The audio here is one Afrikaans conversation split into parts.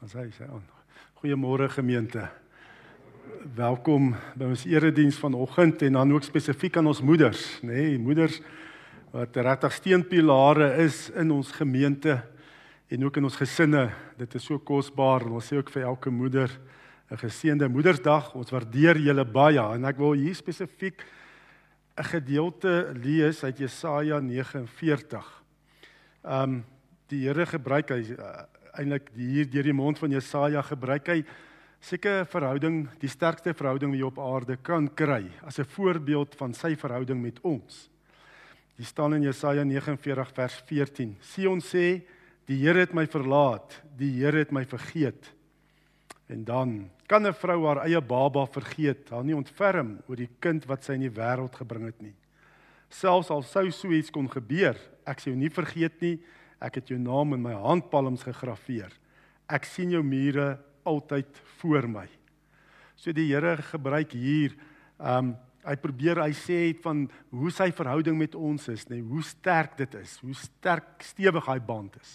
Ons hy sê aan. Goeiemôre gemeente. Welkom by ons erediens vanoggend en dan ook spesifiek aan ons moeders, nê, nee, moeders wat regtig steunpilare is in ons gemeente en ook in ons gesinne. Dit is so kosbaar ons sê ook vir elke moeder 'n geseënde Moedersdag. Ons waardeer julle baie en ek wil hier spesifiek 'n gedeelte lees uit Jesaja 49. Ehm um, die Here gebruik hy uh, eintlik hier deur die mond van Jesaja gebruik hy seker verhouding, die sterkste verhouding wat jy op aarde kan kry as 'n voorbeeld van sy verhouding met ons. Dit staan in Jesaja 49 vers 14. Sion sê, die Here het my verlaat, die Here het my vergeet. En dan kan 'n vrou haar eie baba vergeet, haar nie ontferm oor die kind wat sy in die wêreld gebring het nie. Selfs al sou so iets kon gebeur, ek sê jou nie vergeet nie Ek het jou naam in my handpalms gegraveer. Ek sien jou mure altyd voor my. So die Here gebruik hier um hy probeer hy sê van hoe sy verhouding met ons is, nê, nee, hoe sterk dit is, hoe sterk stewig hy band is.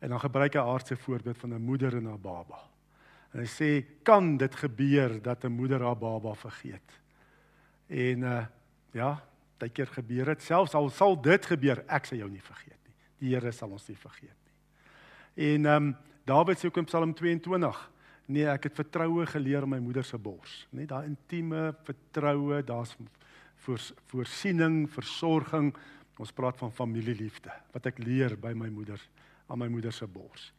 En dan gebruik hy aardse voorbeeld van 'n moeder en haar baba. En hy sê kan dit gebeur dat 'n moeder haar baba vergeet? En uh ja, baie keer gebeur dit. Selfs al sal dit gebeur, ek sal jou nie vergeet die Here sal ons nie vergeet nie. En ehm um, Dawid sê ook in Psalm 22, nee, ek het vertroue geleer in my moeder se bors, net daai intieme vertroue, daar's voor, voorsiening, versorging. Ons praat van familieliefde wat ek leer by my moeder aan my moeder se bors.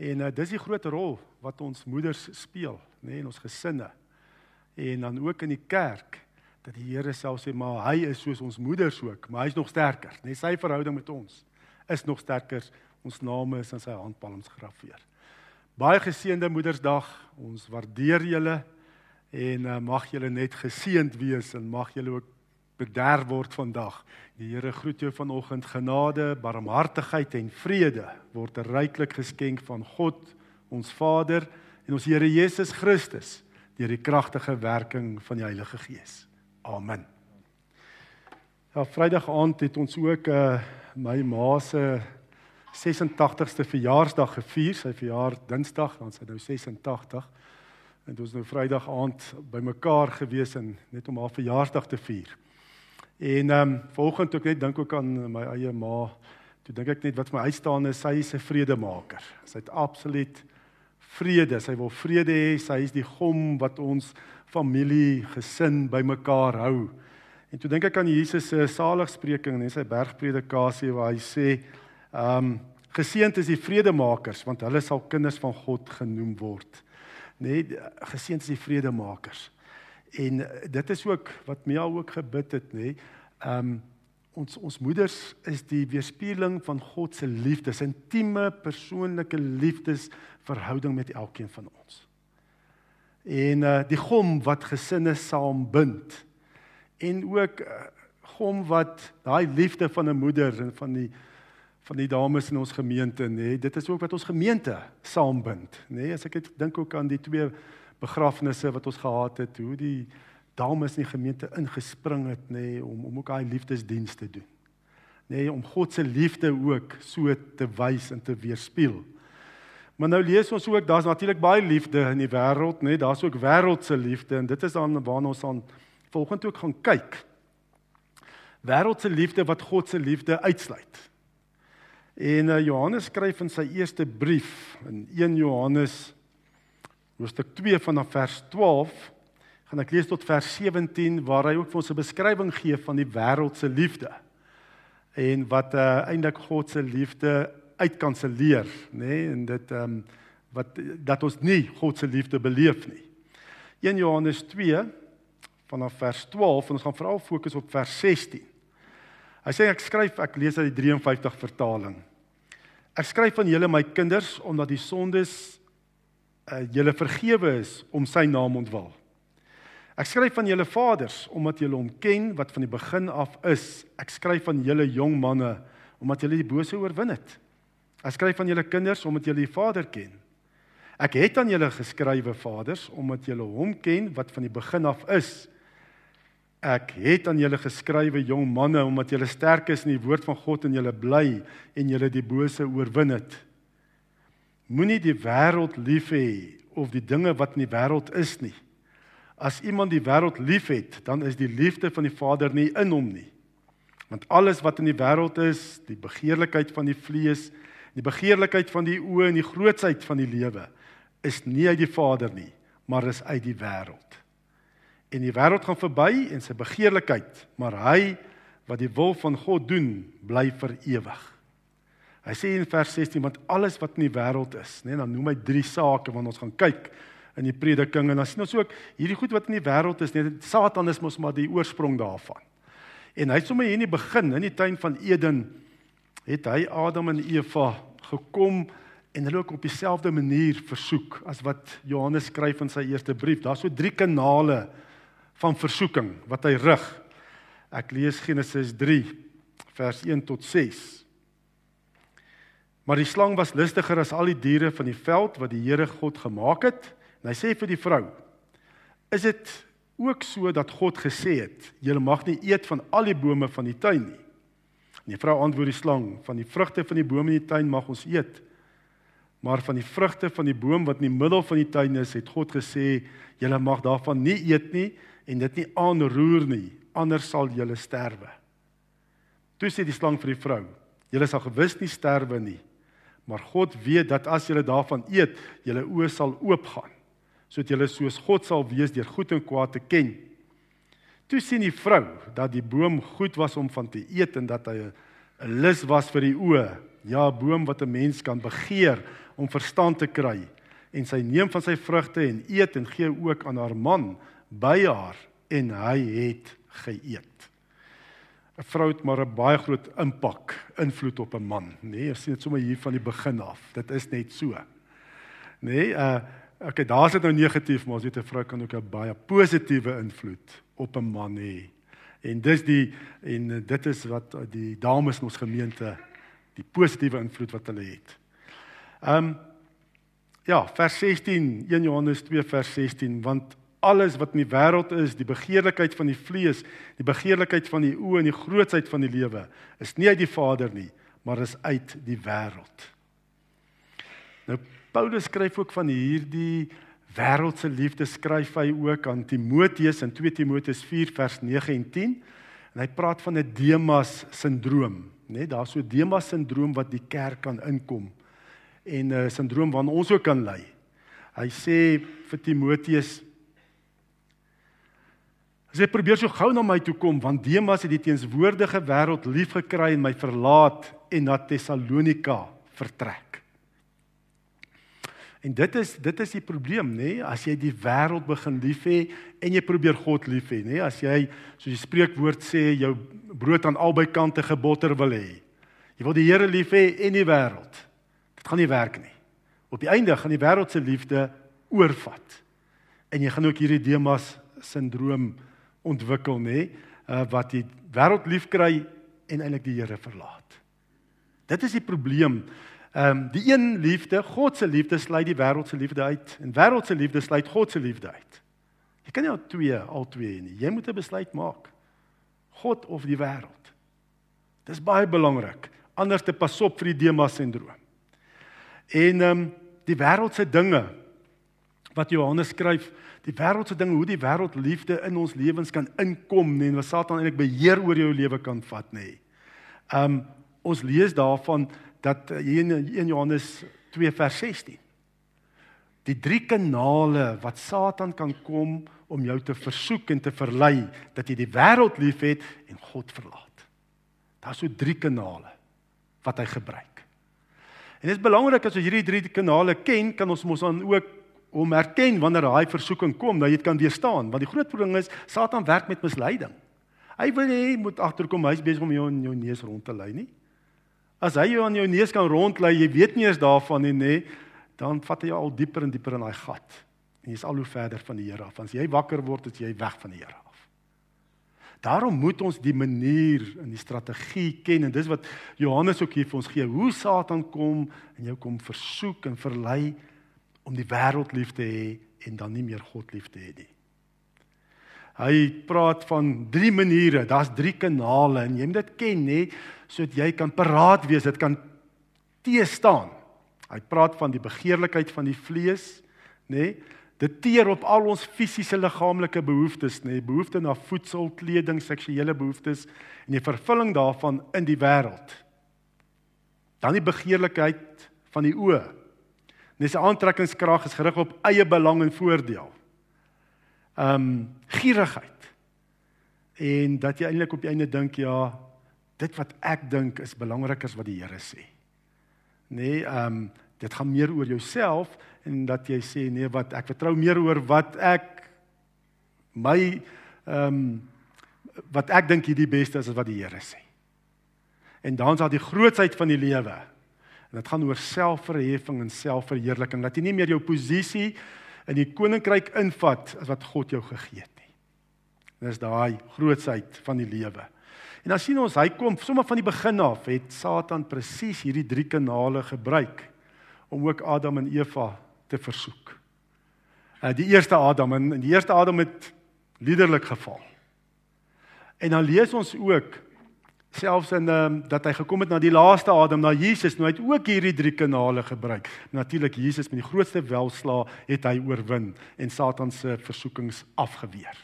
En uh, dis die groot rol wat ons moeders speel, nê, nee, in ons gesinne. En dan ook in die kerk dat die Here self sê maar hy is soos ons moeders ook, maar hy's nog sterker, nê, nee, sy verhouding met ons is nog sterker. Ons name is in sy handpalms gegraveer. Baie geseënde Moedersdag. Ons waardeer julle en uh, mag julle net geseënd wees en mag julle ook bederf word vandag. Die Here groet jou vanoggend. Genade, barmhartigheid en vrede word ryklik geskenk van God, ons Vader en ons Here Jesus Christus deur die kragtige werking van die Heilige Gees. Amen. Ja, Vrydag aand het ons ook 'n uh, eh, my ma se 86ste verjaarsdag gevier. Sy verjaar Dinsdag, dan sy nou 86. En dit was nou Vrydag aand bymekaar gewees en net om haar verjaarsdag te vier. En ehm um, volgende ook net dink ook aan my eie ma. Toe dink ek net wat my uitstaan is, sy is 'n vredemaker. Sy het absoluut vrede. Sy wil vrede hê. Sy is die gom wat ons familie, gesin bymekaar hou. En toe dink ek aan Jesus se saligspreking in sy bergpredikasie waar hy sê, ehm um, geseënd is die vredemakers want hulle sal kinders van God genoem word. Nee, geseënd is die vredemakers. En dit is ook wat Mia ook gebid het, nê. Ehm um, ons ons moeders is die weerspieëling van God se liefde, sy intieme persoonlike liefdesverhouding met elkeen van ons. En uh die gom wat gesinne saambind en ook uh, gom wat daai liefde van 'n moeder en van die van die dames in ons gemeente nê nee, dit is ook wat ons gemeente saambind nê nee, as ek dink ook aan die twee begrafnisse wat ons gehad het hoe die dames in die gemeente ingespring het nê nee, om om ook daai liefdesdiens te doen nê nee, om God se liefde ook so te wys en te weerspieël Maar nou lees ons ook daar's natuurlik baie liefde in die wêreld, nê? Nee, daar's ook wêreldse liefde en dit is dan waarna ons aan volgende ook gaan kyk. Wêreldse liefde wat God se liefde uitsluit. En uh, Johannes skryf in sy eerste brief in 1 Johannes hoofstuk 2 vanaf vers 12 gaan ek lees tot vers 17 waar hy ook vir ons 'n beskrywing gee van die wêreldse liefde en wat uh, eintlik God se liefde uitkanselleer, nê, nee? en dit ehm um, wat dat ons nie God se liefde beleef nie. 1 Johannes 2 vanaf vers 12 en ons gaan veral fokus op vers 16. Hy sê ek skryf ek lees uit die 53 vertaling. Ek skryf aan julle my kinders omdat die sondes uh, julle vergewe is om sy naam ontwil. Ek skryf aan julle vaders omdat julle hom ken wat van die begin af is. Ek skryf aan julle jong manne omdat julle die bose oorwin het. Ek skryf aan julle kinders omdat julle die Vader ken. Ek het aan julle geskrywe vaders omdat julle hom ken wat van die begin af is. Ek het aan julle geskrywe jong manne omdat julle sterk is in die woord van God en julle bly en julle die bose oorwin het. Moenie die wêreld lief hê of die dinge wat in die wêreld is nie. As iemand die wêreld liefhet, dan is die liefde van die Vader nie in hom nie. Want alles wat in die wêreld is, die begeerlikheid van die vlees, die begeerlikheid van die oë en die grootsheid van die lewe, is nie uit die Vader nie, maar is uit die wêreld. En die wêreld gaan verby en sy begeerlikheid, maar hy wat die wil van God doen, bly vir ewig. Hy sê in vers 16 want alles wat in die wêreld is, nê, nee, dan noem hy drie sake wat ons gaan kyk in die prediking en dan sien ons ook hierdie goed wat in die wêreld is, net Satan is mos maar die oorsprong daarvan. En hy het sommer hier in die begin in die tuin van Eden het hy Adam en Eva gekom en hulle ook op dieselfde manier versoek as wat Johannes skryf in sy eerste brief. Daar's so drie kanale van versoeking wat hy rig. Ek lees Genesis 3 vers 1 tot 6. Maar die slang was listiger as al die diere van die veld wat die Here God gemaak het. En hy sê vir die vrou: "Is dit ook so dat God gesê het: Julle mag nie eet van al die bome van die tuin nie?" En die vrou antwoord die slang: "Van die vrugte van die bome in die tuin mag ons eet, maar van die vrugte van die boom wat in die middel van die tuin is, het God gesê: Julle mag daarvan nie eet nie en dit nie aanroer nie, anders sal julle sterwe." Toe sê die slang vir die vrou: "Julle sal gewis nie sterwe nie, maar God weet dat as julle daarvan eet, julle oë sal oopgaan." sodat julle soos God sal wees deur goed en kwaad te ken. Toe sien die vrou dat die boom goed was om van te eet en dat hy 'n lus was vir die oë, ja, 'n boom wat 'n mens kan begeer om verstand te kry. En sy neem van sy vrugte en eet en gee ook aan haar man by haar en hy het geëet. 'n Vrou het maar 'n baie groot impak, invloed op 'n man, nê? Nee, jy sien dit sommer hier van die begin af. Dit is net so. Nê? Nee, uh Okay, daar's dit nou negatief, maar ons weet 'n vrou kan ook 'n baie positiewe invloed op 'n man hê. En dis die en dit is wat die dames in ons gemeente die positiewe invloed wat hulle het. Ehm um, ja, vers 16, 1 Johannes 2 vers 16, want alles wat in die wêreld is, die begeerlikheid van die vlees, die begeerlikheid van die oë en die grootsheid van die lewe, is nie uit die Vader nie, maar is uit die wêreld. Nou Paulus skryf ook van hierdie wêreldse liefde skryf hy ook aan Timoteus in 2 Timoteus 4 vers 9 en 10 en hy praat van 'n Demas sindroom, né? Nee, Daar's so 'n Demas sindroom wat die kerk kan inkom en 'n uh, sindroom waarna ons ook kan lei. Hy sê vir Timoteus Hy probeer so gou na my toe kom want Demas het die teenswoordige wêreld liefgekry en my verlaat en na Tessalonika vertrek. En dit is dit is die probleem, nê? Nee? As jy die wêreld begin lief hê en jy probeer God lief hê, nê? Nee? As jy soos die spreekwoord sê, jou brood aan albei kante gebotter wil hê. Jy wil die Here lief hê en die wêreld. Dit gaan nie werk nie. Op die einde gaan die wêreld se liefde oorvat. En jy gaan ook hierdie Demas sindroom ontwikkel, nê? Uh, wat die wêreld lief kry en eintlik die Here verlaat. Dit is die probleem. Ehm um, die een liefde, God se liefde sluit die wêreld se liefde uit en wêreld se liefde sluit God se liefde uit. Jy kan nie al twee al twee nie. Jy moet 'n besluit maak. God of die wêreld. Dis baie belangrik. Anders te pas op vir die Demas sindroom. En ehm um, die wêreld se dinge wat Johannes skryf, die wêreld se dinge, hoe die wêreld liefde in ons lewens kan inkom nee, en wat Satan eintlik beheer oor jou lewe kan vat nê. Nee. Ehm um, ons lees daarvan dat eh, hier in 1 Johannes 2 vers 16 die drie kanale wat Satan kan kom om jou te versoek en te verlei dat jy die wêreld liefhet en God verlaat. Daar's so drie kanale wat hy gebruik. En dit is belangrik as ons hierdie drie kanale ken, kan ons mos dan ook om erken wanneer daai versoeking kom, dat jy dit kan weerstaan, want die groot probleem is Satan werk met misleiding. Hy wil hê jy moet agterkom hy's besig om jou in jou neus rond te lei nie. As hy jou aan jou neus kan rondlei, jy weet nie eens daarvan nie, nê, dan vat hy jou al dieper en dieper in daai gat. En jy's al hoe verder van die Here af. As jy wakker word, is jy weg van die Here af. Daarom moet ons die manier en die strategie ken en dis wat Johannes ook hier vir ons gee. Hoe Satan kom en jou kom versoek en verlei om die wêreld lief te hê en dan nie meer God lief te hê nie. Hy praat van drie maniere, daar's drie kanale en jy moet dit ken, nê, sodat jy kan paraat wees, dit kan teë staan Hy praat van die begeerlikheid van die vlees, nê? Dit teer op al ons fisiese liggaamlike behoeftes, nê, nee? behoefte na voedsel, kleding, seksuele behoeftes en die vervulling daarvan in die wêreld. Dan die begeerlikheid van die oë. Sy aantrekkingskrag is gerig op eie belang en voordeel. Ehm um, gierigheid. En dat jy eintlik op die einde dink ja, dit wat ek dink is belangriker as wat die Here sê. Nee, ehm um, dit gaan meer oor jouself en dat jy sê nee wat ek vertrou meer oor wat ek my ehm um, wat ek dink hierdie beste is as wat die Here sê. En dan is daar die grootsheid van die lewe. En dit gaan oor selfverheffing en selfverheerliking dat jy nie meer jou posisie in die koninkryk invat as wat God jou gegee het nie. Dis daai grootsheid van die lewe. En dan sien ons hy kom sommer van die begin af het Satan presies hierdie drie kanale gebruik om ook Adam en Eva te versoek. Uh die eerste Adam en die eerste Adam het liderlik geval. En dan lees ons ook selfs in ehm um, dat hy gekom het na die laaste Adam, na Jesus, nou hy het ook hierdie drie kanale gebruik. Natuurlik Jesus met die grootste welslaa het hy oorwin en Satan se versoekings afgeweer.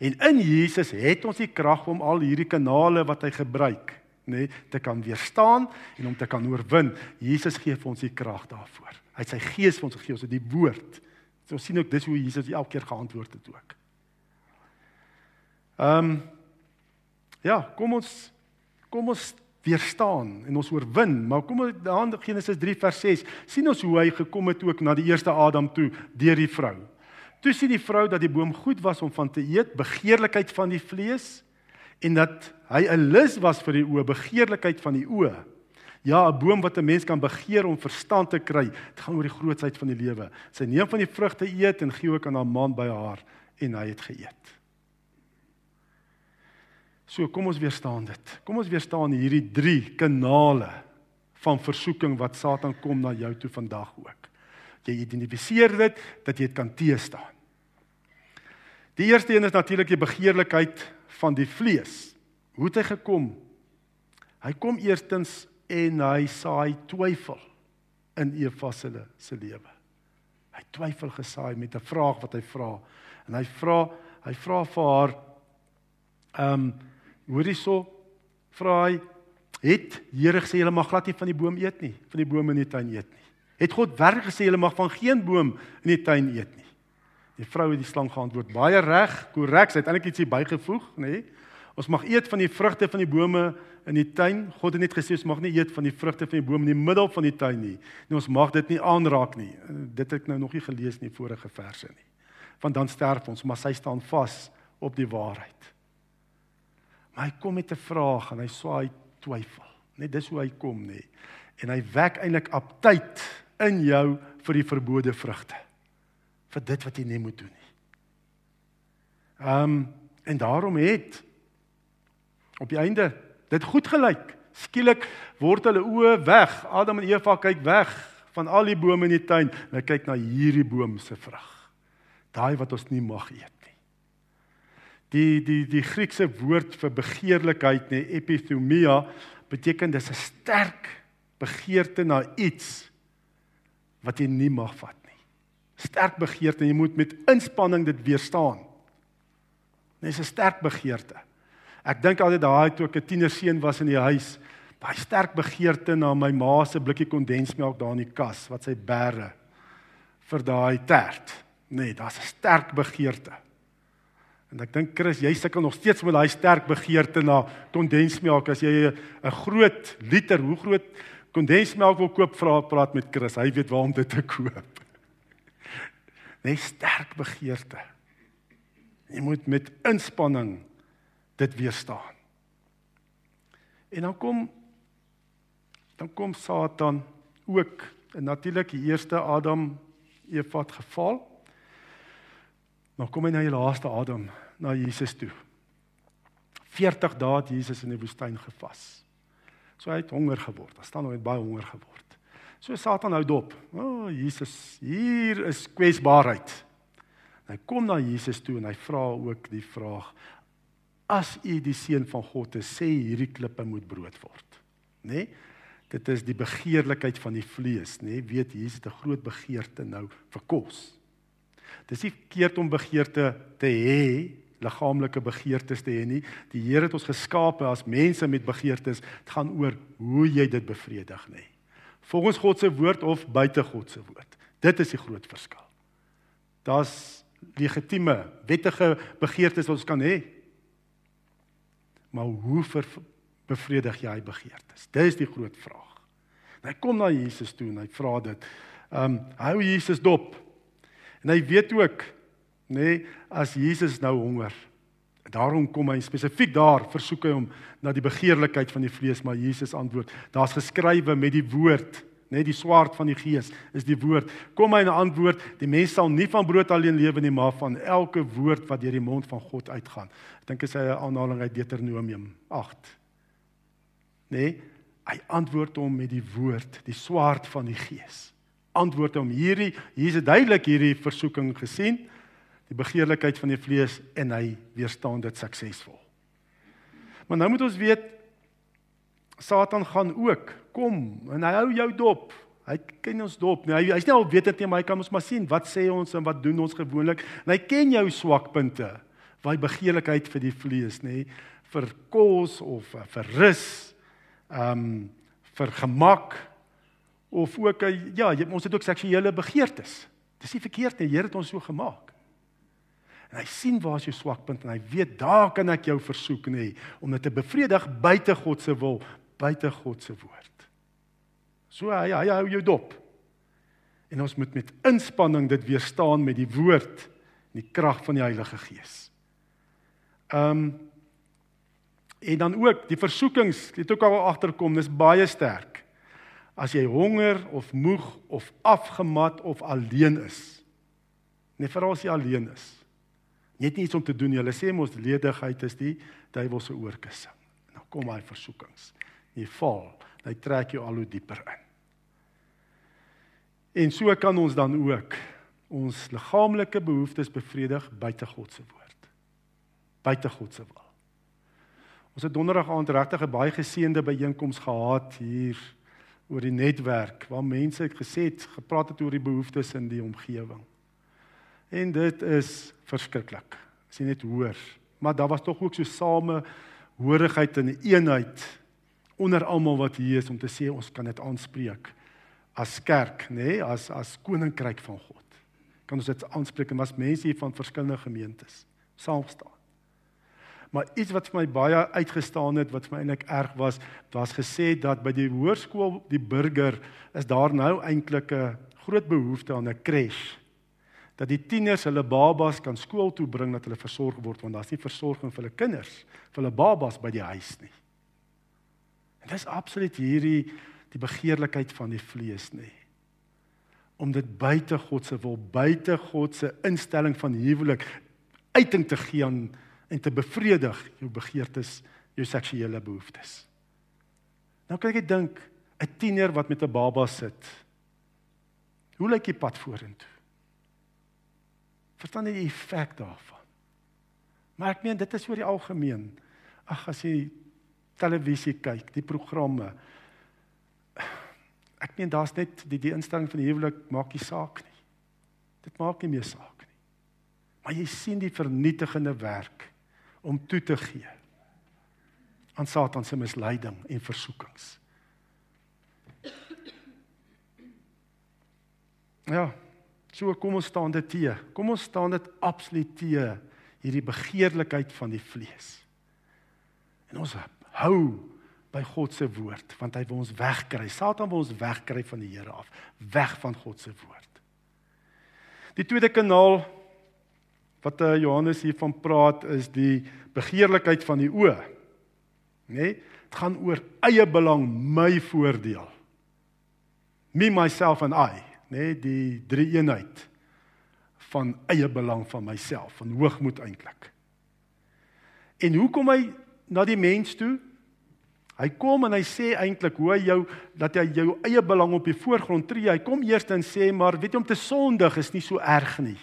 En in Jesus het ons die krag om al hierdie kanale wat hy gebruik, nê, nee, te kan weerstaan en om te kan oorwin. Jesus gee vir ons die krag daarvoor. Hy het sy gees vir ons gegee, ons het die woord. So ons sien ook dis hoe Jesus elke keer geantwoord het ook. Ehm um, ja, kom ons kom ons weerstaan en ons oorwin, maar kom ons dan Genesis 3 vers 6 sien ons hoe hy gekom het ook na die eerste Adam toe deur die vrou. Toe sien die vrou dat die boom goed was om van te eet, begeerlikheid van die vlees en dat hy 'n lus was vir die oë, begeerlikheid van die oë. Ja, 'n boom wat 'n mens kan begeer om verstand te kry. Dit gaan oor die grootsheid van die lewe. Sy neem van die vrugte eet en gee ook aan haar man by haar en hy het geëet. So kom ons weerstaan dit. Kom ons weerstaan hierdie 3 kanale van versoeking wat Satan kom na jou toe vandag ook. Jy identifiseer dit dat jy dit kan teëstaan. Die eerste een is natuurlik die begeerlikheid van die vlees. Hoe het hy gekom? Hy kom eerstens en hy saai twyfel in Eva se se lewe. Hy twyfel gesaai met 'n vraag wat hy vra. En hy vra, hy vra vir haar ehm um, hoorie so vra hy het Here gesê julle mag glad nie van die boom eet nie, van die boom in die tuin eet nie. Het God werklik gesê julle mag van geen boom in die tuin eet nie? Die vrou het die slang geantwoord baie reg, korrek, sy het eintlik ietsie bygevoeg, nê? Nee? Ons mag eet van die vrugte van die bome in die tuin. God het net gesê ons mag nie eet van die vrugte van die boom in die middel van die tuin nie. Nee, ons mag dit nie aanraak nie. Dit het ek nou nog nie gelees in die vorige verse nie. Want dan sterf ons, maar sy staan vas op die waarheid. Maar hy kom met 'n vraag en hy swaai twyfel. Net dis hoe hy kom nê. En hy wek eintlik aptyd in jou vir die verbode vrugte. vir dit wat jy nie moet doen nie. Ehm um, en daarom het op die einde dit goed gelyk. Skielik word hulle oë weg. Adam en Eva kyk weg van al die bome in die tuin en hulle kyk na hierdie boom se vrug. Daai wat ons nie mag eet nie. Die die die Griekse woord vir begeerlikheid, nê, epithumia, beteken dis 'n sterk begeerte na iets wat jy nie mag vat nie. Sterk begeerte en jy moet met inspanning dit weerstaan. Dis 'n sterk begeerte. Ek dink altyd daai toe ek 'n tienerseun was in die huis, daai sterk begeerte na my ma se blikkie kondensmelk daar in die kas wat sy bære vir daai tert. Nee, daar's 'n sterk begeerte. En ek dink Chris, jy sukkel nog steeds met daai sterk begeerte na kondensmelk as jy 'n groot liter, hoe groot kondensmelk wil koop, vra praat met Chris. Hy weet waar om dit te koop. Nee, sterk begeerte. Jy moet met inspanning dit weerstaan. En dan kom dan kom Satan ook en natuurlik die eerste Adam Eva het geval. Dan kom hy na die laaste Adam, na Jesus toe. 40 dae het Jesus in die woestyn gevas. So hy het honger geword. Daar staan hy het baie honger geword. So Satan hou dop. O, oh, Jesus, hier is kwesbaarheid. Hy kom na Jesus toe en hy vra ook die vraag: As u die seun van God is, sê hierdie klippe moet brood word. Né? Nee? Dit is die begeerlikheid van die vlees, nê? Nee, weet Jesus het 'n groot begeerte nou vir kos. Dis nie verkeerd om begeerte te hê, liggaamlike begeertes te hê nie. Die Here het ons geskape as mense met begeertes. Dit gaan oor hoe jy dit bevredig, nê? Volgens God se woord of buite God se woord. Dit is die groot verskil. Daar's legitieme, wettige begeertes wat ons kan hê. Maar hoe ver, bevredig jy begeertes? Dis die groot vraag. En hy kom na Jesus toe en hy vra dit. Ehm um, hou Jesus dop. En hy weet ook nê nee, as Jesus nou honger. Daarom kom hy spesifiek daar versoek hy hom na die begeerlikheid van die vlees, maar Jesus antwoord: Daar's geskrywe met die woord net die swaard van die gees is die woord. Kom my 'n antwoord, die mens sal nie van brood alleen lewe nie, maar van elke woord wat deur die mond van God uitgaan. Ek dink is 'n aanhaling uit Deuteronomium 8. Nee, hy antwoord hom met die woord, die swaard van die gees. Antwoord hom hierdie, hier is duidelik hierdie versoeking gesien, die begeerlikheid van die vlees en hy weerstaan dit suksesvol. Maar nou moet ons weet Satan gaan ook kom en hy hou jou dop. Hy ken ons dop. Nee, hy hy's nie al weet dit nie, maar hy kan ons maar sien wat sê ons en wat doen ons gewoonlik. En hy ken jou swakpunte. Waar begeerlikheid vir die vlees, nê, vir kos of uh, vir rus. Ehm um, vir gemak of ook uh, ja, jy, ons het ook seksuele begeertes. Dis nie verkeerd nie. Die Here het ons so gemaak. En hy sien waar is jou swakpunt en hy weet daar kan ek jou versoek nê om dit te bevredig buite God se wil, buite God se woord. So hy hy hou jou dop. En ons moet met inspanning dit weerstaan met die woord en die krag van die Heilige Gees. Ehm um, en dan ook die versoekings, dit ook al agterkom, dis baie sterk. As jy honger of moeg of afgemat of alleen is. Nee, veral as jy alleen is. Jy het niets om te doen nie. Hulle sê mos ledigheid is die duiwel se oorkussing. Nou kom daai versoekings. Jy val, hy trek jou al hoe dieper in. En so kan ons dan ook ons liggaamlike behoeftes bevredig buite God se woord. Buite God se wil. Ons het donderdag aand regtig 'n baie geseënde byeenkoms gehad hier oor die netwerk waar mense gesê het gepraat het oor die behoeftes in die omgewing. En dit is verskriklik. As jy net hoor, maar daar was tog ook so same hoorigheid en eenheid onder almal wat hier is om te sê ons kan dit aanspreek as kerk, nê, nee, as as koninkryk van God. Kan ons dit aanspreek en was mense hier van verskillende gemeentes saam staan. Maar iets wat vir my baie uitgestaan het, wat vir my eintlik erg was, was gesê dat by die hoërskool die burger is daar nou eintlik 'n groot behoefte aan 'n crash. Dat die tieners hulle babas kan skool toe bring dat hulle versorg word want daar's nie versorging vir hulle kinders, vir hulle babas by die huis nie. En dis absoluut hierdie die begeerlikheid van die vlees nê. Om dit buite God se wil, buite God se instelling van huwelik uiting te gee aan en te bevredig jou begeertes, jou seksuele behoeftes. Nou kyk ek dink 'n tiener wat met 'n baba sit. Hoe lyk die pad vorentoe? Verstaan jy die effek daarvan? Maar ek meen dit is oor die algemeen. Ag as jy televisie kyk, die programme, ek meen daar's net die die instelling van die huwelik maak nie saak nie. Dit maak nie meer saak nie. Maar jy sien die vernietigende werk om toe te gee aan Satan se misleiding en versoekings. Ja, so kom ons staan dit te. Kom ons staan dit absoluut te hierdie begeerlikheid van die vlees. En ons hou by God se woord want hy wil ons wegkry. Satan wil ons wegkry van die Here af, weg van God se woord. Die tweede kanaal wat uh, Johannes hiervan praat is die begeerlikheid van die oë. Nê? Nee, dit gaan oor eie belang, my voordeel. Me myself and I, nê, nee, die drie eenheid van eie belang van myself, van hoogmoed eintlik. En hoe kom hy na die mens toe? Hy kom en hy sê eintlik hoe hy jou dat hy jou eie belang op die voorgrond tree. Hy kom eers en sê maar weet jy om te sondig is nie so erg nie.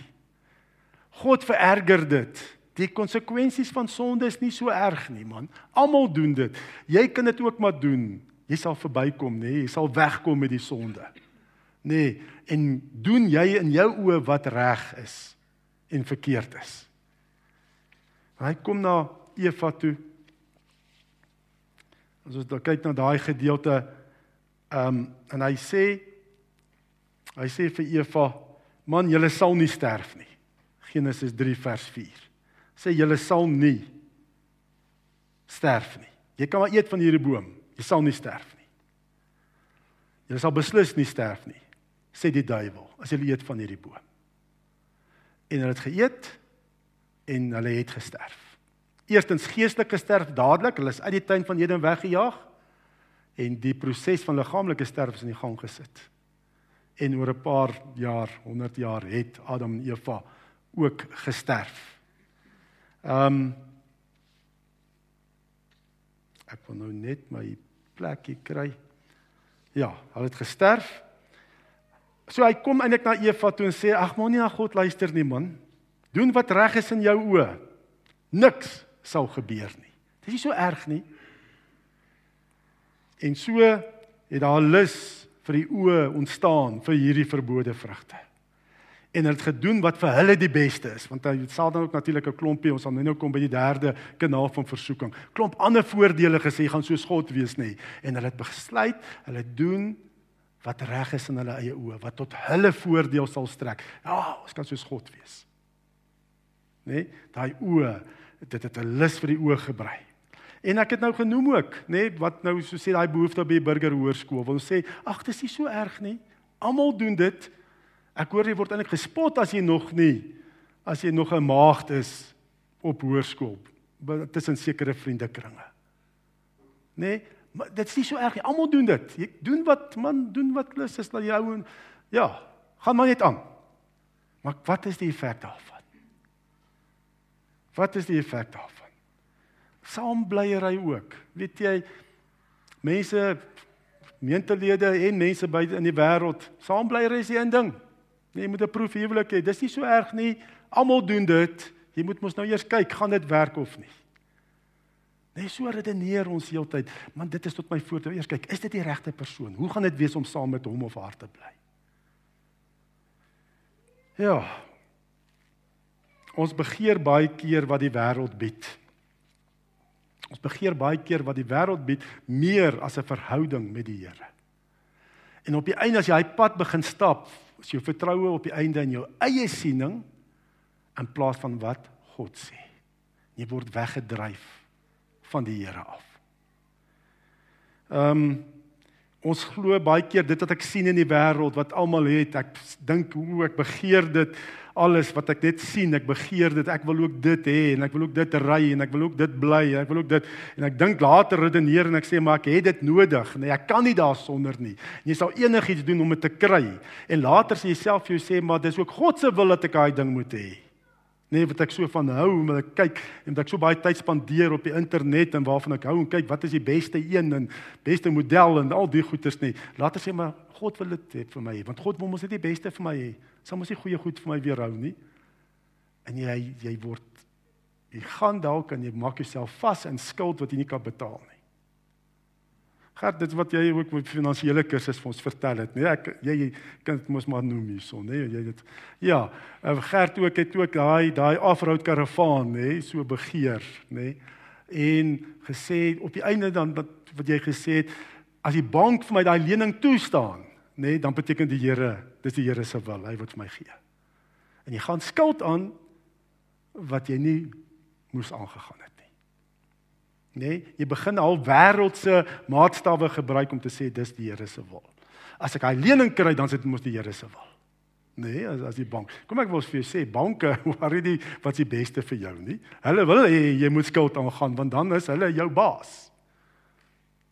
God vererger dit. Die konsekwensies van sonde is nie so erg nie, man. Almal doen dit. Jy kan dit ook maar doen. Jy sal verbykom, nê? Nee, jy sal wegkom met die sonde. Nê? Nee, en doen jy in jou oë wat reg is en verkeerd is. Hy kom na Eva toe. As ons dan kyk na daai gedeelte, ehm um, en hy sê hy sê vir Eva, man, jy sal nie sterf nie. Genesis 3 vers 4. Sê jy sal nie sterf nie. Jy kan maar eet van hierdie boom, jy sal nie sterf nie. Jy sal beslis nie sterf nie, sê die duiwel, as jy eet van hierdie boom. En hulle het geëet en hulle het gesterf. Eerstens geestelike sterf dadelik, hulle is uit die tuin van Eden weggejaag en die proses van liggaamlike sterf is in die gang gesit. En oor 'n paar jaar, 100 jaar het Adam en Eva ook gesterf. Ehm um, Ek wil nou net my plekkie kry. Ja, hulle het gesterf. So hy kom eintlik na Eva toe en sê: "Ag, moenie na God luister nie, man. Doen wat reg is in jou oë. Niks sal gebeur nie. Dit is so erg nie." En so het daar lus vir die oë ontstaan vir hierdie verbode vrugte en hulle het gedoen wat vir hulle die beste is want hy sal dan ook natuurlik 'n klompie ons sal nou kom by die derde kanaal van versoeking klomp ander voordele gesê gaan soos God wees nê en hulle het besluit hulle doen wat reg is in hulle eie oë wat tot hulle voordeel sal strek ja ons kan soos God wees nê daai oë dit het 'n lus vir die oë gebrei En ek het nou genoem ook, nê, nee, wat nou so sê daai behoefte by burger hoërskool. Wil sê, ag, dit is nie so erg nie. Almal doen dit. Ek hoor jy word eintlik gespot as jy nog nie as jy nog 'n maagd is op hoërskool tussen sekere vriendekringe. Nee, maar dit is nie so erg nie. Almal doen dit. Jy doen wat man doen wat lus is dat jy hou en ja, gaan maar net aan. Maar wat is die effek daarvan? Wat is die effek daarvan? Saambleierery ook. Weet jy mense meentelede en mense buite in die wêreld, saambleierery is 'n ding. Nee, jy moet 'n proef huwelik hê. Dis nie so erg nie. Almal doen dit. Jy moet mos nou eers kyk, gaan dit werk of nie. Nee, so redeneer ons heeltyd. Man, dit is tot my voordeel. Eers kyk, is dit die regte persoon? Hoe gaan dit wees om saam met hom of haar te bly? Ja. Ons begeer baie keer wat die wêreld bied. Ons begeer baie keer wat die wêreld bied meer as 'n verhouding met die Here. En op die einde as jy hy pad begin stap, is jou vertroue op die einde in jou eie siening in plaas van wat God sê. Jy word weggedryf van die Here af. Ehm um, ons glo baie keer dit wat ek sien in die wêreld wat almal het, ek dink hoe ek begeer dit alles wat ek net sien, ek begeer dit, ek wil ook dit hê en ek wil ook dit ry en ek wil ook dit bly en ek wil ook dit en ek dink later redeneer en ek sê maar ek het dit nodig. Nee, ek kan nie daarsonder nie. En jy sal enigiets doen om dit te kry. En later sê jy self vir jou sê maar dis ook God se wil dat ek daai ding moet hê. Nee, wat ek so van hou om te kyk en dat ek so baie tyd spandeer op die internet en waarvan ek hou en kyk wat is die beste een en beste model en al die goeders nie. Later sê maar God wil dit hê vir my want God wil mos net die beste vir my hê sal mos nie goeie goed vir my weerhou nie. En jy jy word jy gaan dalk en jy maak jouself vas in skuld wat jy nie kan betaal nie. Gert, dit wat jy ook met finansiële kursus vir ons vertel het, nee, ek jy, jy kan dit mos maar noem hierson, nê, jy dit. Ja, eh, Gert ook het ook daai daai off-road karavaan, nê, so begeer, nê. En gesê op die einde dan wat wat jy gesê het, as die bank vir my daai lening toestaan, nê, dan beteken die Here dis die Here se wil, hy wat vir my gee. En jy gaan skuld aan wat jy nie moes aangegaan het nie. Nee, jy begin al wêreldse maatstawwe gebruik om te sê dis die Here se wil. As ek hy lening kry, dan is dit mos die Here se wil. Nee, as as die bank. Kom ek wil vir jou sê, banke, worry die wat's die beste vir jou nie. Hulle wil hê jy moet skuld aangaan want dan is hulle jou baas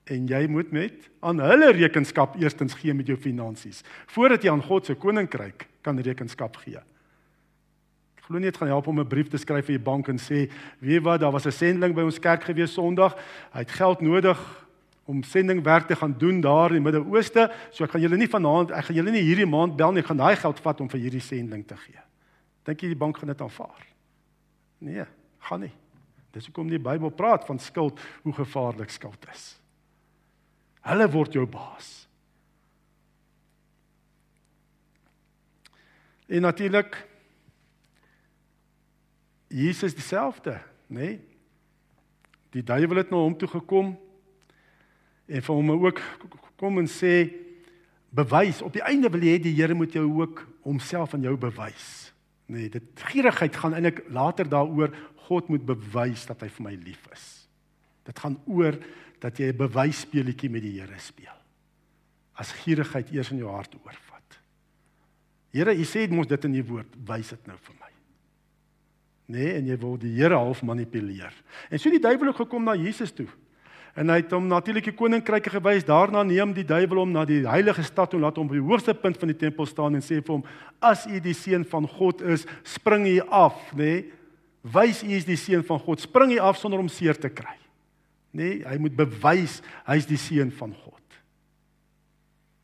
en jy moet met aan hulle rekenskap eerstens gee met jou finansies voordat jy aan God se koninkryk kan rekenskap gee. Glo nie dit gaan help om 'n brief te skryf vir die bank en sê, "Weet wat, daar was 'n sendeling by ons kerk gewees Sondag. Hy het geld nodig om sendingwerk te gaan doen daar in die Midde-Ooste, so ek gaan julle nie vanaand, ek gaan julle nie hierdie maand bel nie, ek gaan daai geld vat om vir hierdie sending te gee." Dink jy die bank gaan dit aanvaar? Nee, gaan nie. Dis hoekom die Bybel praat van skuld, hoe gevaarlik skuld is. Hulle word jou baas. En natuurlik Jesus dieselfde, nê? Nee? Die duiwel het na hom toe gekom en vir hom ook kom en sê bewys op die einde wil jy hê die Here moet jou ook homself aan jou bewys. Nee, dit gierigheid gaan eintlik later daaroor God moet bewys dat hy vir my lief is. Dit gaan oor dat jy 'n bewysspeletjie met die Here speel. As gierigheid eers in jou hart oorvat. Here, u sê mos dit in u woord, wys dit nou vir my. Nee, en jy wil die Here half manipuleer. En so die duiwel het gekom na Jesus toe. En hy het hom natuurlik die koninkryke gewys. Daarna neem die duiwel hom na die heilige stad toe, laat hom op die hoogste punt van die tempel staan en sê vir hom: "As u die seun van God is, spring hier af, nê? Nee, wys u is die seun van God. Spring hier af sonder om seer te kry." Nê, nee, hy moet bewys hy's die seun van God.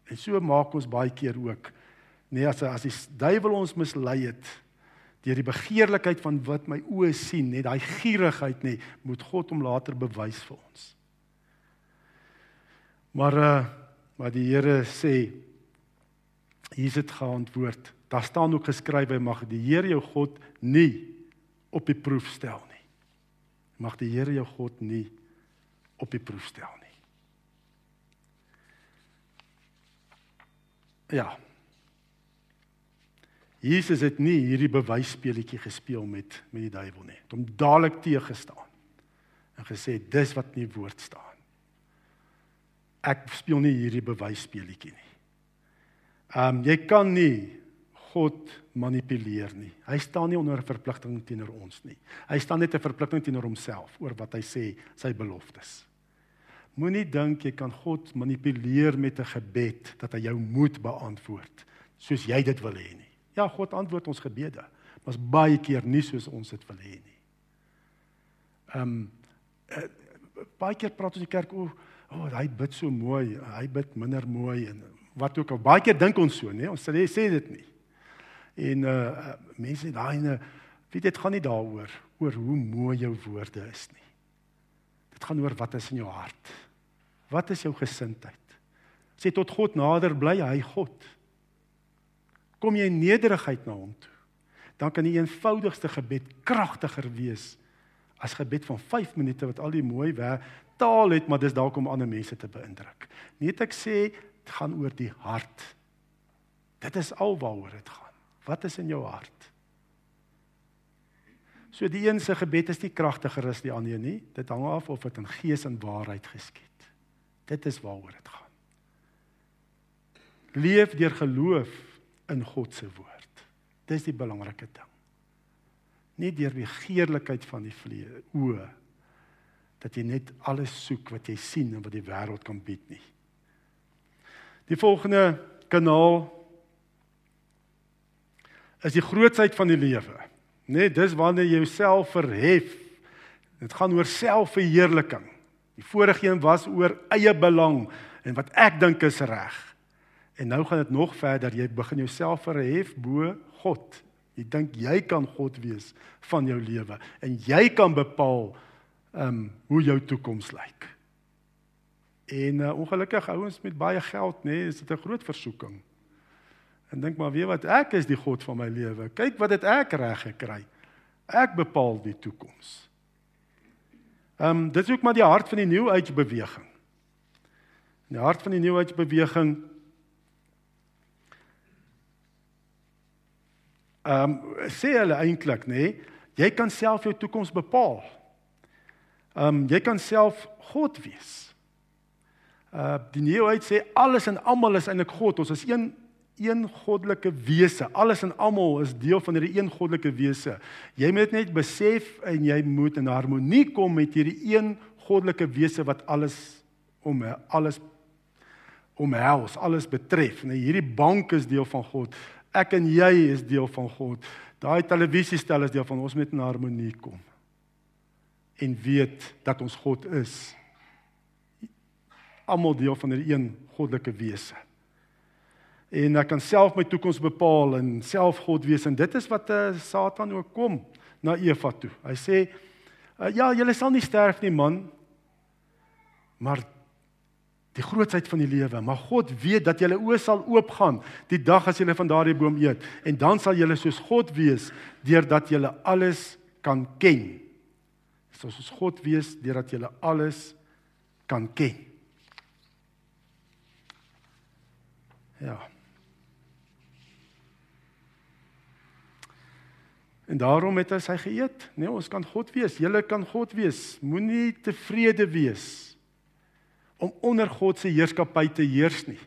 En so maak ons baie keer ook. Nee, as as die duiwel ons mislei het deur die begeerlikheid van wat my oë sien, net daai gierigheid nê, moet God hom later bewys vir ons. Maar uh maar die Here sê hier is dit geantwoord. Daar staan ook geskrywe mag die Here jou God nie op die proef stel nie. Mag die Here jou God nie op die proef stel nie. Ja. Jesus het nie hierdie bewysspeletjie gespeel met met die duiwel nie. Hom dadelik teëgestaan en gesê dis wat in die woord staan ek speel nie hierdie bewysspeletjie nie. Ehm um, jy kan nie God manipuleer nie. Hy staan nie onder 'n verpligting teenoor ons nie. Hy staan net 'n verpligting teenoor homself oor wat hy sê, sy beloftes. Moenie dink jy kan God manipuleer met 'n gebed dat hy jou moet beantwoord soos jy dit wil hê nie. Ja, God antwoord ons gebede, maar baie keer nie soos ons dit wil hê nie. Ehm um, uh, baie keer praat ons in die kerk O, oh, hy bid so mooi, hy bid minder mooi en wat ook al. Baie keer dink ons so, nee, ons sê sê dit nie. En uh mense daai ne weet dit gaan nie daaroor oor hoe mooi jou woorde is nie. Dit gaan oor wat is in jou hart. Wat is jou gesindheid? Sê tot God nader bly hy God. Kom jy in nederigheid na hom toe, dan kan die eenvoudigste gebed kragtiger wees as gebed van 5 minute wat al die mooi taal het, maar dis dalk om ander mense te beïndruk. Net ek sê dit gaan oor die hart. Dit is alwaaroor dit gaan. Wat is in jou hart? So die een se gebed is nie kragtiger as die ander nie. Dit hang af of dit in gees en waarheid geskied. Dit is waaroor dit gaan. Leef deur geloof in God se woord. Dis die belangrike ding. Nie deur die geerlikheid van die vlees oë dat jy net alles soek wat jy sien en wat die wêreld kan bied nie. Die volgende kanaal is die grootsheid van die lewe. Net dis wanneer jy jouself verhef. Dit gaan oor selfverheerliking. Die vorige een was oor eie belang en wat ek dink is reg. En nou gaan dit nog verder. Jy begin jouself verhef bo God. Jy dink jy kan God wees van jou lewe en jy kan bepaal ehm um, hoe jou toekoms lyk. En uh, ongelukkig ouens met baie geld nê, nee, is dit 'n groot versoeking. En dink maar weet wat, ek is die God van my lewe. Kyk wat het ek reg gekry. Ek bepaal die toekoms. Ehm um, dit is ook maar die hart van die New Age beweging. In die hart van die New Age beweging ehm um, sê hulle eintlik nê, nee, jy kan self jou toekoms bepaal. Ehm um, jy kan self God wees. Uh die Nuwe sê alles en almal is eintlik God. Ons is een een goddelike wese. Alles en almal is deel van hierdie een goddelike wese. Jy moet net besef en jy moet in harmonie kom met hierdie een goddelike wese wat alles om alles omhels, alles betref. Nou hierdie bank is deel van God. Ek en jy is deel van God. Daai televisiestel is deel van ons moet in harmonie kom en weet dat ons God is. Almal deel van 'n een goddelike wese. En ek kan self my toekoms bepaal en self God wees en dit is wat uh, Satan ook kom na Eva toe. Hy sê uh, ja, jy sal nie sterf nie man. Maar Die grootsheid van die lewe, maar God weet dat julle oë sal oopgaan die dag as julle van daardie boom eet en dan sal julle soos God wees deurdat julle alles kan ken. Soos God wees deurdat julle alles kan ken. Ja. En daarom het hy sy geëet. Nee, ons kan God wees. Julle kan God wees. Moenie tevrede wees om onder God se heerskappy te heers nie.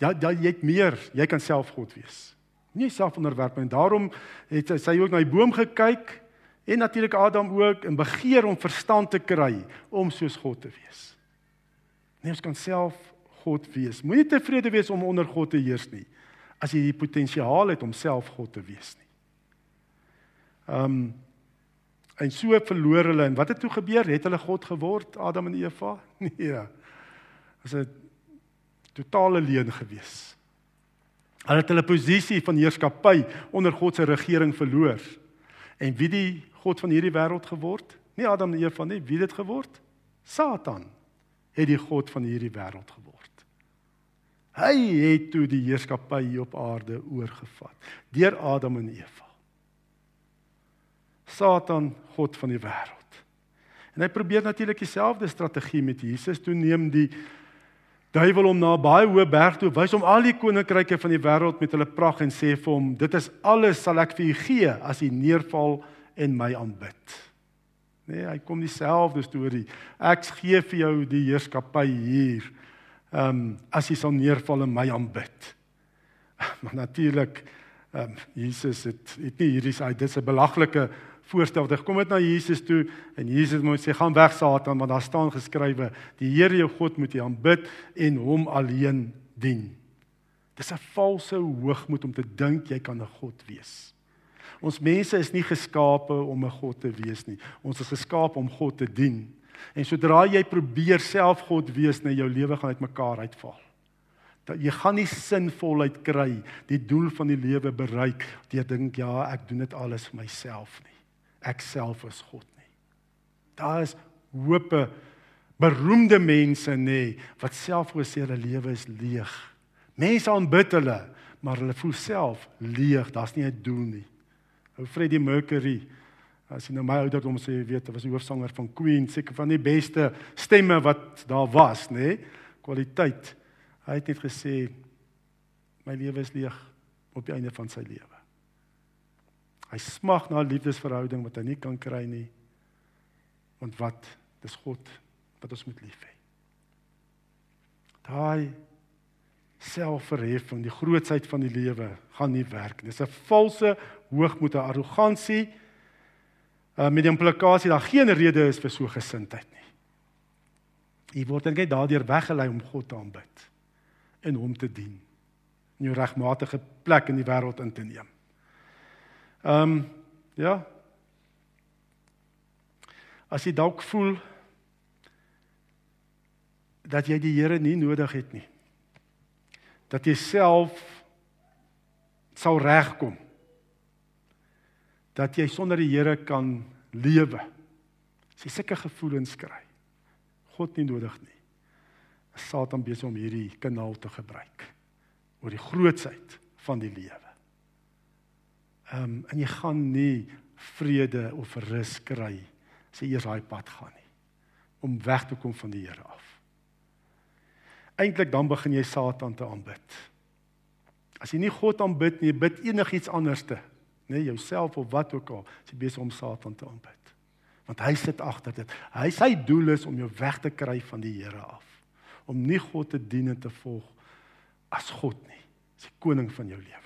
Ja, ja jy het meer. Jy kan self God wees. Nie self onderwerp nie. Daarom het sy ook na die boom gekyk en natuurlik Adam ook en begeer om verstand te kry om soos God te wees. Nee, ons kan self God wees. Moenie tevrede wees om onder God te heers nie as jy die potensiaal het om self God te wees nie. Ehm um, en so verloor hulle en wat het toe gebeur? Het hulle God geword, Adam en Eva? Nee. Was 'n totale leuen gewees. Hulle het hulle posisie van heerskappy onder God se regering verloor. En wie die god van hierdie wêreld geword? Nie Adam en Eva nie, wie het geword? Satan het die god van hierdie wêreld geword. Hy het toe die heerskappy op aarde oorgevat deur Adam en Eva. Satan god van die wêreld. En hy probeer natuurlik dieselfde strategie met Jesus. Toe neem die duiwel hom na 'n baie hoë berg toe, wys hom al die koninkryke van die wêreld met hulle pragt en sê vir hom: "Dit is alles sal ek vir u gee as u neerval en my aanbid." Nee, hy kom dieselfde storie. Ek gee vir jou die heerskappy hier. Ehm um, as jy sal neerval en my aanbid. Maar natuurlik ehm um, Jesus het het nie hierdie dis 'n belaglike voorstel. Hy kom dit na Jesus toe en Jesus moet sê gaan weg Satan want daar staan geskrywe die Here jou God moet jy aanbid en hom alleen dien. Dis 'n valse hoogmoed om te dink jy kan 'n God wees. Ons mense is nie geskape om 'n God te wees nie. Ons is geskaap om God te dien. En sodra jy probeer self God wees, net jou lewe gaan uitmekaar uitval. Dat jy gaan nie sinvolheid kry, die doel van die lewe bereik deur dink ja, ek doen dit alles vir myself nie ek self is God nie. Daar is hoope beroemde mense nê wat self sê hulle lewe is leeg. Mense aanbid hulle, maar hulle voel self leeg. Daar's nie 'n doel nie. Ou Freddie Mercury as jy nou my ouderdom sê, weet, hy was die hoofsanger van Queen, seker van die beste stemme wat daar was, nê? Kwaliteit. Hy het net gesê my lewe is leeg op die einde van sy lewe. Hy smag na 'n liefdesverhouding wat hy nie kan kry nie. Want wat? Dis God wat ons moet lief hê. Daai selfverheffing, die grootsheid van die lewe gaan nie werk nie. Dis 'n valse hoogmoed, 'n arrogansie uh, met die implikasie dat geen rede is vir so gesindheid nie. Jy word net daardeur weggelei om God te aanbid en hom te dien. In jou regmatige plek in die wêreld in te neem. Ehm um, ja. As jy dalk voel dat jy die Here nie nodig het nie. Dat jy self sou regkom. Dat jy sonder die Here kan lewe. As jy sulke gevoelens kry. God nie nodig nie. Satan besig om hierdie kanaal te gebruik oor die grootsheid van die lewe. Ehm um, en jy gaan nie vrede of rus kry as jy eers daai pad gaan nie om weg te kom van die Here af. Eintlik dan begin jy Satan te aanbid. As jy nie God aanbid nie, bid enigiets anderste, nê, nee, jouself of wat ook al, as jy besig om Satan te aanbid. Want hy sit agter dit. Hy sy doel is om jou weg te kry van die Here af. Om nie God te dien en te volg as God nie. As die koning van jou lewe.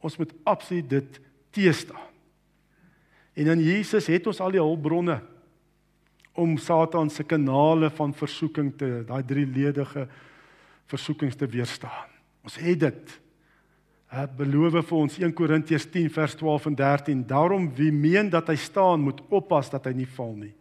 Ons moet absoluut dit teestaan. En in Jesus het ons al die hulpbronne om Satan se kanale van versoeking te daai drieledige versoekings te weerstaan. Ons het dit. Hy beloof vir ons 1 Korintiërs 10 vers 12 en 13. Daarom wie meen dat hy staan, moet oppas dat hy nie val nie.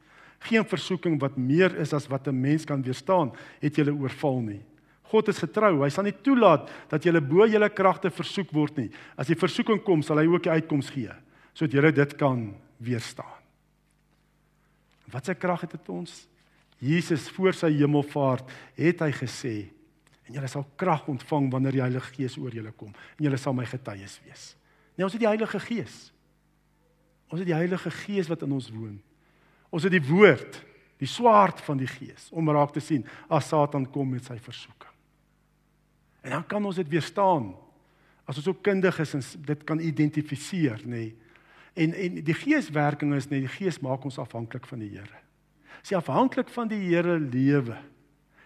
Geen versoeking wat meer is as wat 'n mens kan weerstaan, het julle oorval nie. God is getrou. Hy sal nie toelaat dat jy bo jou kragte versoek word nie. As die versoeking kom, sal hy ook die uitkoms gee sodat jy dit kan weerstaan. Wat se krag het dit ons? Jesus voor sy hemelvaart het hy gesê en julle sal krag ontvang wanneer die Heilige Gees oor julle kom en julle sal my getuies wees. Nee, ons het die Heilige Gees. Ons het die Heilige Gees wat in ons woon. Ons het die woord, die swaard van die Gees om raak te sien as Satan kom met sy versoeking. En dan kan ons dit weerstaan as ons ook kundig is en dit kan identifiseer, nê. Nee. En en die Geeswerking is net die Gees maak ons afhanklik van die Here. As jy afhanklik van die Here lewe,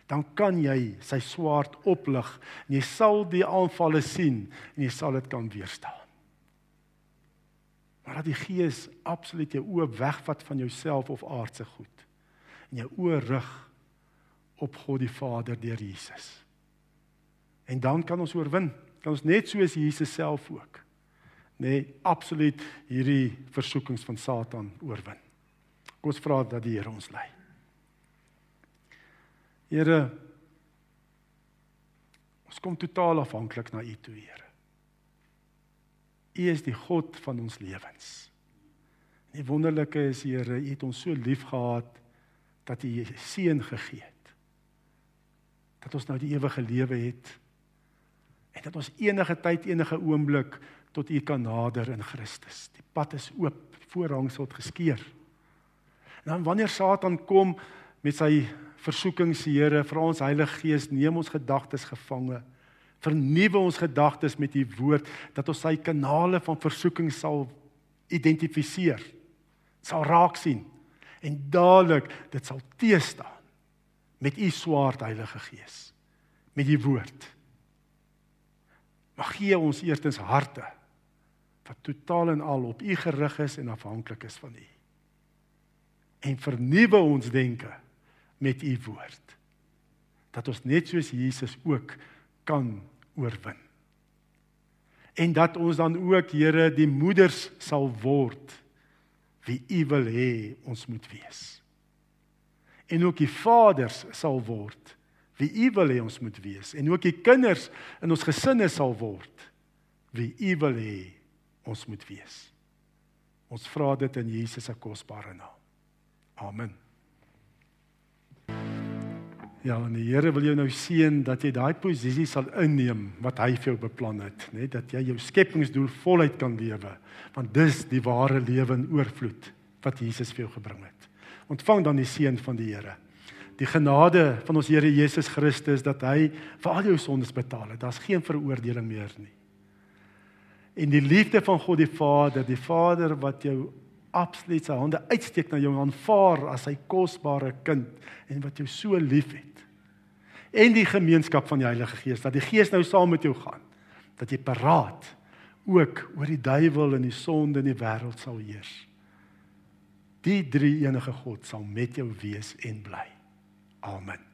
dan kan jy sy swaard oplig en jy sal die aanvalle sien en jy sal dit kan weerstaan. Maar dat die Gees absoluut jou oë wegvat van jouself of aardse goed en jou oë rig op God die Vader deur Jesus. En dan kan ons oorwin. Kan ons net soos Jesus self ook. Nee, absoluut hierdie versoekings van Satan oorwin. Kom ons vra dat die Here ons lei. Here ons kom totaal afhanklik na U toe, Here. U is die God van ons lewens. En die wonderlike is, Here, U het ons so lief gehad dat U U seun gegee het. Dat ons nou die ewige lewe het en dat ons enige tyd, enige oomblik tot U kan nader in Christus. Die pad is oop, die voorhangsel het geskeur. En dan wanneer Satan kom met sy versoekings, Here, vra ons Heilige Gees, neem ons gedagtes gevange. Vernuwe ons gedagtes met U woord dat ons sy kanale van versoeking sal identifiseer. Sal raak sien en dadelik dit sal teestaan met U swaard Heilige Gees. Met U woord. Mag gee ons eerstens harte wat totaal en al op U gerig is en afhanklik is van U. En vernuwe ons denke met U woord. Dat ons net soos Jesus ook kan oorwin. En dat ons dan ook Here die moeders sal word wie U wil hê ons moet wees. En ook die vaders sal word wie U wil hê ons moet wees en ook die kinders in ons gesinne sal word wie U wil hê ons moet wees. Ons vra dit in Jesus se kosbare naam. Amen. Ja, en die Here wil jou nou seën dat jy daai posisie sal inneem wat hy vir jou beplan het, nê, dat jy jou skepingsdoel voluit kan lewe, want dis die ware lewe in oorvloed wat Jesus vir jou gebring het. Ontvang dan die seën van die Here. Die genade van ons Here Jesus Christus dat hy vir al jou sondes betaal het. Daar's geen veroordeling meer nie en die liefde van God die Vader, die Vader wat jou absoluut sy hande uitsteek na jou en aanvaar as sy kosbare kind en wat jou so liefhet. En die gemeenskap van die Heilige Gees, dat die Gees nou saam met jou gaan, dat jy paraat ook oor die duiwel en die sonde in die wêreld sal heers. Die drie enige God sal met jou wees en bly. Amen.